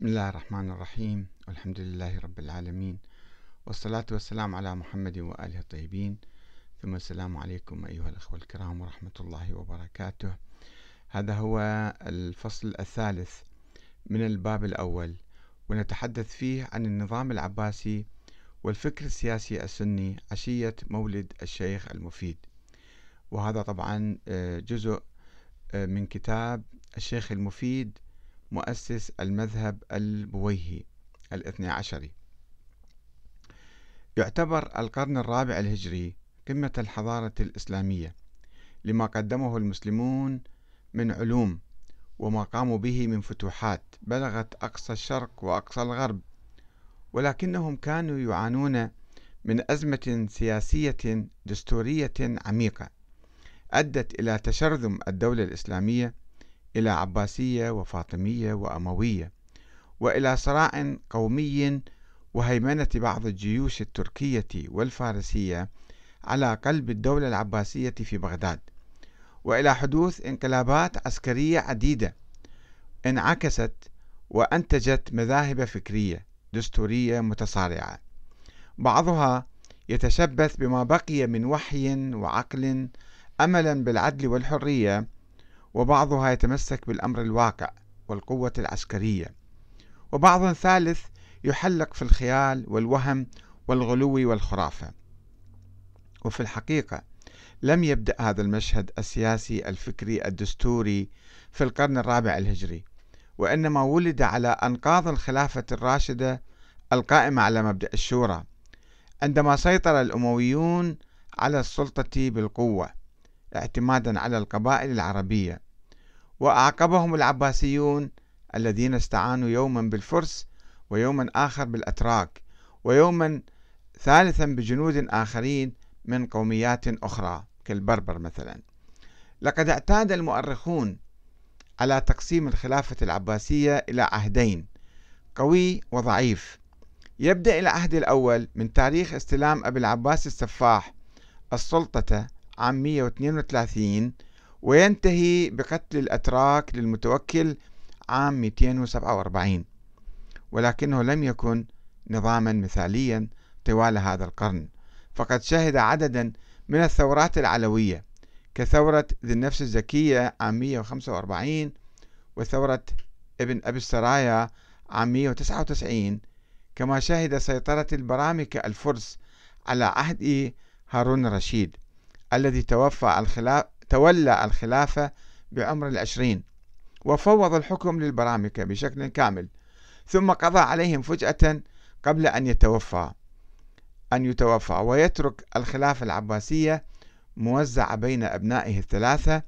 بسم الله الرحمن الرحيم. والحمد لله رب العالمين. والصلاة والسلام على محمد وآله الطيبين. ثم السلام عليكم أيها الأخوة الكرام ورحمة الله وبركاته. هذا هو الفصل الثالث من الباب الأول ونتحدث فيه عن النظام العباسي والفكر السياسي السني عشية مولد الشيخ المفيد. وهذا طبعا آه، جزء آه، من كتاب الشيخ المفيد مؤسس المذهب البويهي الاثني عشري. يعتبر القرن الرابع الهجري قمة الحضارة الإسلامية لما قدمه المسلمون من علوم وما قاموا به من فتوحات بلغت أقصى الشرق وأقصى الغرب ولكنهم كانوا يعانون من أزمة سياسية دستورية عميقة أدت إلى تشرذم الدولة الإسلامية إلى عباسية وفاطمية وأموية وإلى صراع قومي وهيمنة بعض الجيوش التركية والفارسية على قلب الدولة العباسية في بغداد وإلى حدوث انقلابات عسكرية عديدة انعكست وأنتجت مذاهب فكرية دستورية متصارعة. بعضها يتشبث بما بقي من وحي وعقل أملا بالعدل والحرية وبعضها يتمسك بالأمر الواقع والقوة العسكرية. وبعض ثالث يحلق في الخيال والوهم والغلو والخرافة. وفي الحقيقة لم يبدأ هذا المشهد السياسي الفكري الدستوري في القرن الرابع الهجري وإنما ولد على أنقاض الخلافة الراشدة القائمة على مبدأ الشورى عندما سيطر الأمويون على السلطة بالقوة. اعتمادا على القبائل العربية. وأعقبهم العباسيون الذين استعانوا يوما بالفرس ويوما آخر بالأتراك ويوما ثالثا بجنود آخرين من قوميات أخرى كالبربر مثلا. لقد اعتاد المؤرخون على تقسيم الخلافة العباسية إلى عهدين قوي وضعيف. يبدأ العهد الأول من تاريخ استلام أبي العباس السفاح السلطة عام 132 وينتهي بقتل الأتراك للمتوكل عام 247 ولكنه لم يكن نظاما مثاليا طوال هذا القرن. فقد شهد عددا من الثورات العلوية كثورة ذي النفس الزكية عام 145 وثورة ابن أبي السرايا عام 199 كما شهد سيطرة البرامكة الفرس على عهد هارون الرشيد. الذي توفى الخلاف تولى الخلافة بعمر العشرين وفوض الحكم للبرامكة بشكل كامل ثم قضى عليهم فجأة قبل أن يتوفى أن يتوفى ويترك الخلافة العباسية موزعة بين أبنائه الثلاثة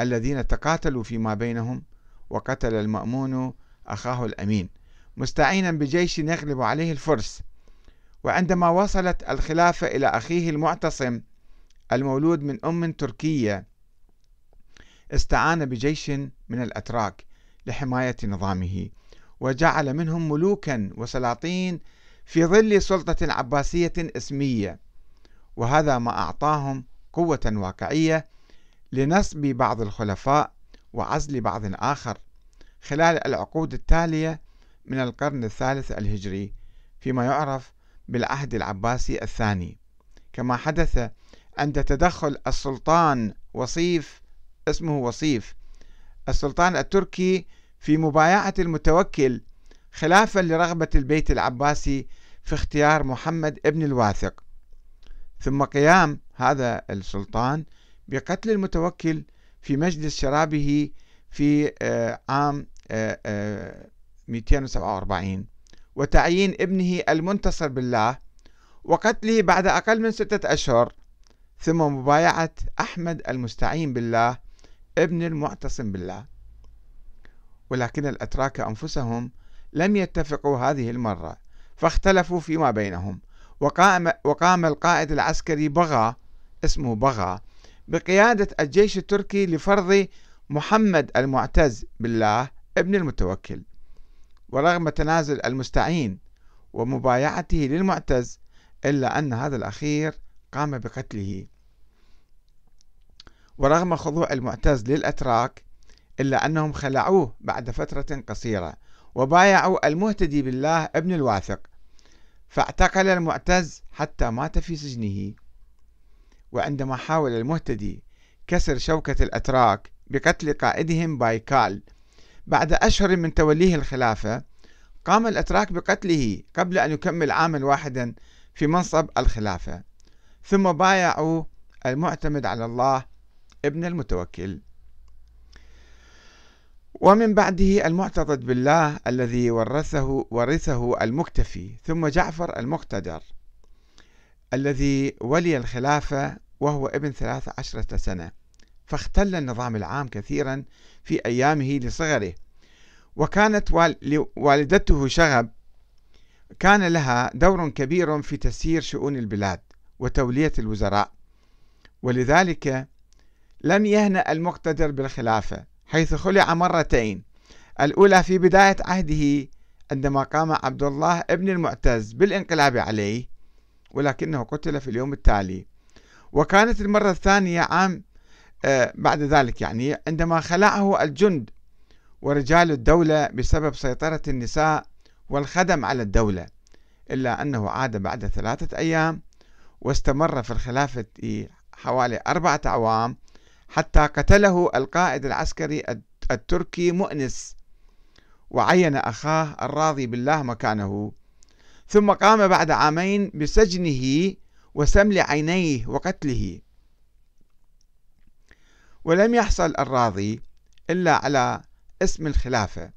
الذين تقاتلوا فيما بينهم وقتل المأمون أخاه الأمين. مستعينا بجيش يغلب عليه الفرس. وعندما وصلت الخلافة إلى أخيه المعتصم المولود من أم تركية استعان بجيش من الأتراك لحماية نظامه وجعل منهم ملوكا وسلاطين في ظل سلطة عباسية اسمية. وهذا ما أعطاهم قوة واقعية لنصب بعض الخلفاء وعزل بعض آخر خلال العقود التالية من القرن الثالث الهجري فيما يعرف بالعهد العباسي الثاني. كما حدث عند تدخل السلطان وصيف اسمه وصيف. السلطان التركي في مبايعة المتوكل خلافا لرغبة البيت العباسي في اختيار محمد ابن الواثق. ثم قيام هذا السلطان بقتل المتوكل في مجلس شرابه في آه، عام 247 آه، آه، وتعيين ابنه المنتصر بالله وقتله بعد أقل من ستة أشهر ثم مبايعة أحمد المستعين بالله ابن المعتصم بالله. ولكن الأتراك أنفسهم لم يتفقوا هذه المرة فاختلفوا فيما بينهم. وقام, وقام القائد العسكري بغى اسمه بغى بقيادة الجيش التركي لفرض محمد المعتز بالله ابن المتوكل. ورغم تنازل المستعين ومبايعته للمعتز إلا أن هذا الأخير قام بقتله. ورغم خضوع المعتز للأتراك إلا أنهم خلعوه بعد فترة قصيرة وبايعوا المهتدي بالله ابن الواثق فاعتقل المعتز حتى مات في سجنه. وعندما حاول المهتدي كسر شوكة الأتراك بقتل قائدهم بايكال بعد أشهر من توليه الخلافة قام الأتراك بقتله قبل أن يكمل عاما واحدا في منصب الخلافة ثم بايعوا المعتمد على الله ابن المتوكل. ومن بعده المعتضد بالله الذي ورثه ورثه المكتفي ثم جعفر المقتدر الذي ولي الخلافة وهو ابن ثلاث عشرة سنة فاختل النظام العام كثيرا في أيامه لصغره. وكانت والدته شغب كان لها دور كبير في تسيير شؤون البلاد وتولية الوزراء. ولذلك لم يهنأ المقتدر بالخلافة حيث خلع مرتين. الأولى في بداية عهده عندما قام عبد الله ابن المعتز بالانقلاب عليه ولكنه قتل في اليوم التالي. وكانت المرة الثانية عام آه، بعد ذلك يعني عندما خلعه الجند ورجال الدولة بسبب سيطرة النساء والخدم على الدولة إلا أنه عاد بعد ثلاثة أيام واستمر في الخلافة حوالي أربعة أعوام حتى قتله القائد العسكري التركي مؤنس وعين أخاه الراضي بالله مكانه. ثم قام بعد عامين بسجنه وسمل عينيه وقتله. ولم يحصل الراضي إلا على اسم الخلافة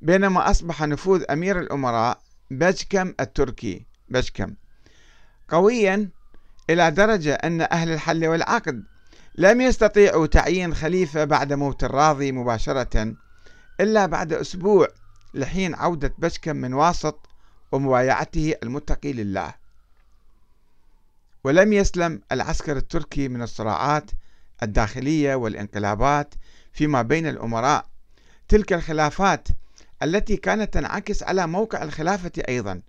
بينما أصبح نفوذ أمير الأمراء بجكم التركي بجكم. قويا إلى درجة أن أهل الحل والعقد لم يستطيعوا تعيين خليفة بعد موت الراضي مباشرة إلا بعد أسبوع لحين عودة بشكم من واسط ومبايعته المتقي لله. ولم يسلم العسكر التركي من الصراعات الداخلية والانقلابات فيما بين الأمراء. تلك الخلافات التي كانت تنعكس على موقع الخلافة أيضا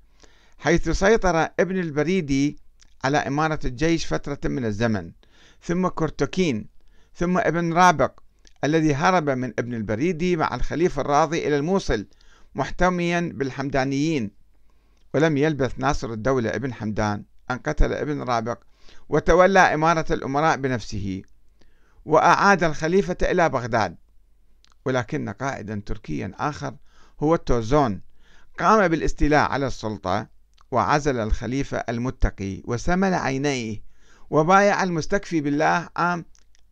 حيث سيطر ابن البريدي على إمارة الجيش فترة من الزمن. ثم كورتكين ثم ابن رائق الذي هرب من ابن البريدي مع الخليفة الراضي إلى الموصل محتميا بالحمدانيين. ولم يلبث ناصر الدولة ابن حمدان أن قتل ابن رابق وتولى إمارة الأمراء بنفسه وأعاد الخليفة إلى بغداد. ولكن قائدا تركيا آخر هو التوزون. قام بالاستيلاء على السلطة وعزل الخليفة المتقي وسمل عينيه وبايع المستكفي بالله عام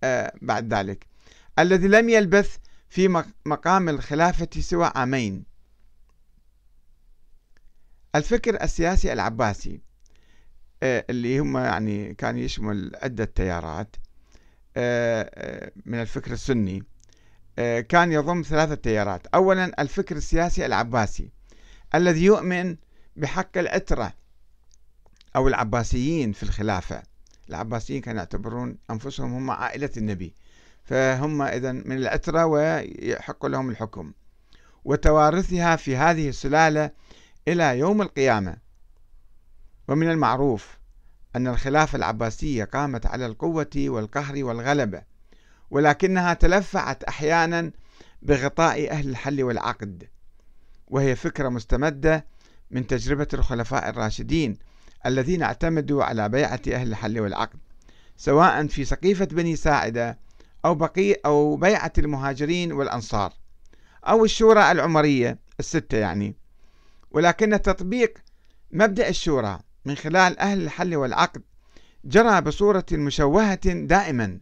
آه بعد ذلك. الذي لم يلبث في مقام الخلافة سوى عامين. الفكر السياسي العباسي آه اللي هم يعني كان يشمل عدة تيارات آه, من الفكر السني كان يضم ثلاثة تيارات. أولا الفكر السياسي العباسي الذي يؤمن بحق العترة أو العباسيين في الخلافة. العباسيين كانوا يعتبرون أنفسهم هم عائلة النبي. فهم إذا من العترة ويحق لهم الحكم. وتوارثها في هذه السلالة إلى يوم القيامة. ومن المعروف أن الخلافة العباسية قامت على القوة والقهر والغلبة ولكنها تلفعت أحيانا بغطاء أهل الحل والعقد. وهي فكرة مستمدة من تجربة الخلفاء الراشدين الذين اعتمدوا على بيعة أهل الحل والعقد سواء في سقيفة بني ساعدة أو بقي أو بيعة المهاجرين والأنصار أو الشورى العمرية الستة يعني. ولكن تطبيق مبدأ الشورى من خلال أهل الحل والعقد جرى بصورة مشوهة دائما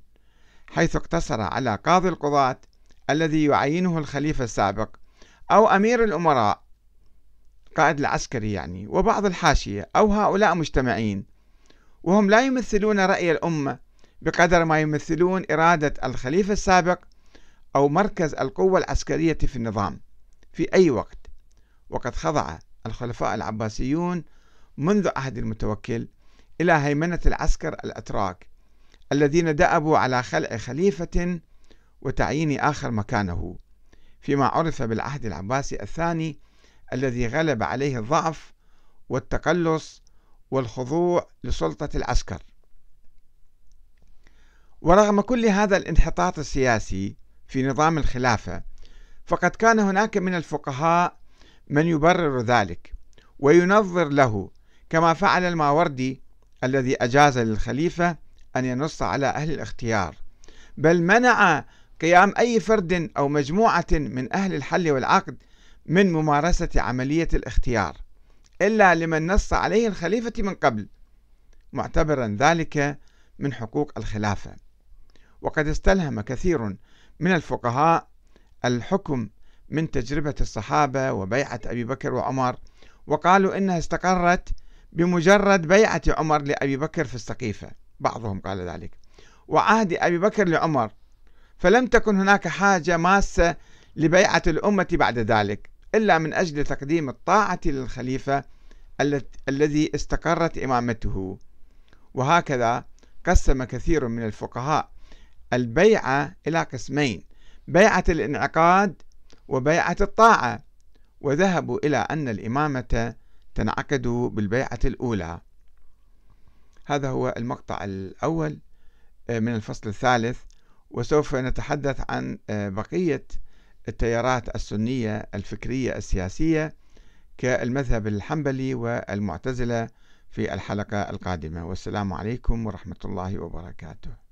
حيث اقتصر على قاضي القضاة الذي يعينه الخليفة السابق أو أمير الأمراء قائد العسكري يعني وبعض الحاشية أو هؤلاء مجتمعين وهم لا يمثلون رأي الأمة بقدر ما يمثلون إرادة الخليفة السابق أو مركز القوة العسكرية في النظام في أي وقت. وقد خضع الخلفاء العباسيون منذ عهد المتوكل إلى هيمنة العسكر الأتراك الذين دأبوا على خلع خليفة وتعيين آخر مكانه فيما عرف بالعهد العباسي الثاني الذي غلب عليه الضعف والتقلص والخضوع لسلطة العسكر. ورغم كل هذا الانحطاط السياسي في نظام الخلافة فقد كان هناك من الفقهاء من يبرر ذلك وينظر له كما فعل الماوردي الذي أجاز للخليفة أن ينص على أهل الاختيار بل منع قيام أي فرد أو مجموعة من أهل الحل والعقد من ممارسة عملية الاختيار إلا لمن نص عليه الخليفة من قبل. معتبرا ذلك من حقوق الخلافة. وقد استلهم كثير من الفقهاء الحكم من تجربة الصحابة وبيعة أبي بكر وعمر وقالوا إنها استقرت بمجرد بيعة عمر لأبي بكر في السقيفة. بعضهم قال ذلك. وعهد أبي بكر لعمر فلم تكن هناك حاجة ماسة لبيعة الأمة بعد ذلك. إلا من أجل تقديم الطاعة للخليفة الذي استقرت إمامته. وهكذا قسم كثير من الفقهاء البيعة إلى قسمين بيعة الانعقاد وبيعة الطاعة. وذهبوا إلى أن الإمامة تنعقد بالبيعة الأولى. هذا هو المقطع الأول آه، من الفصل الثالث. وسوف نتحدث عن آه، بقية التيارات السنية الفكرية السياسية كالمذهب الحنبلي والمعتزلة في الحلقة القادمة. والسلام عليكم ورحمة الله وبركاته.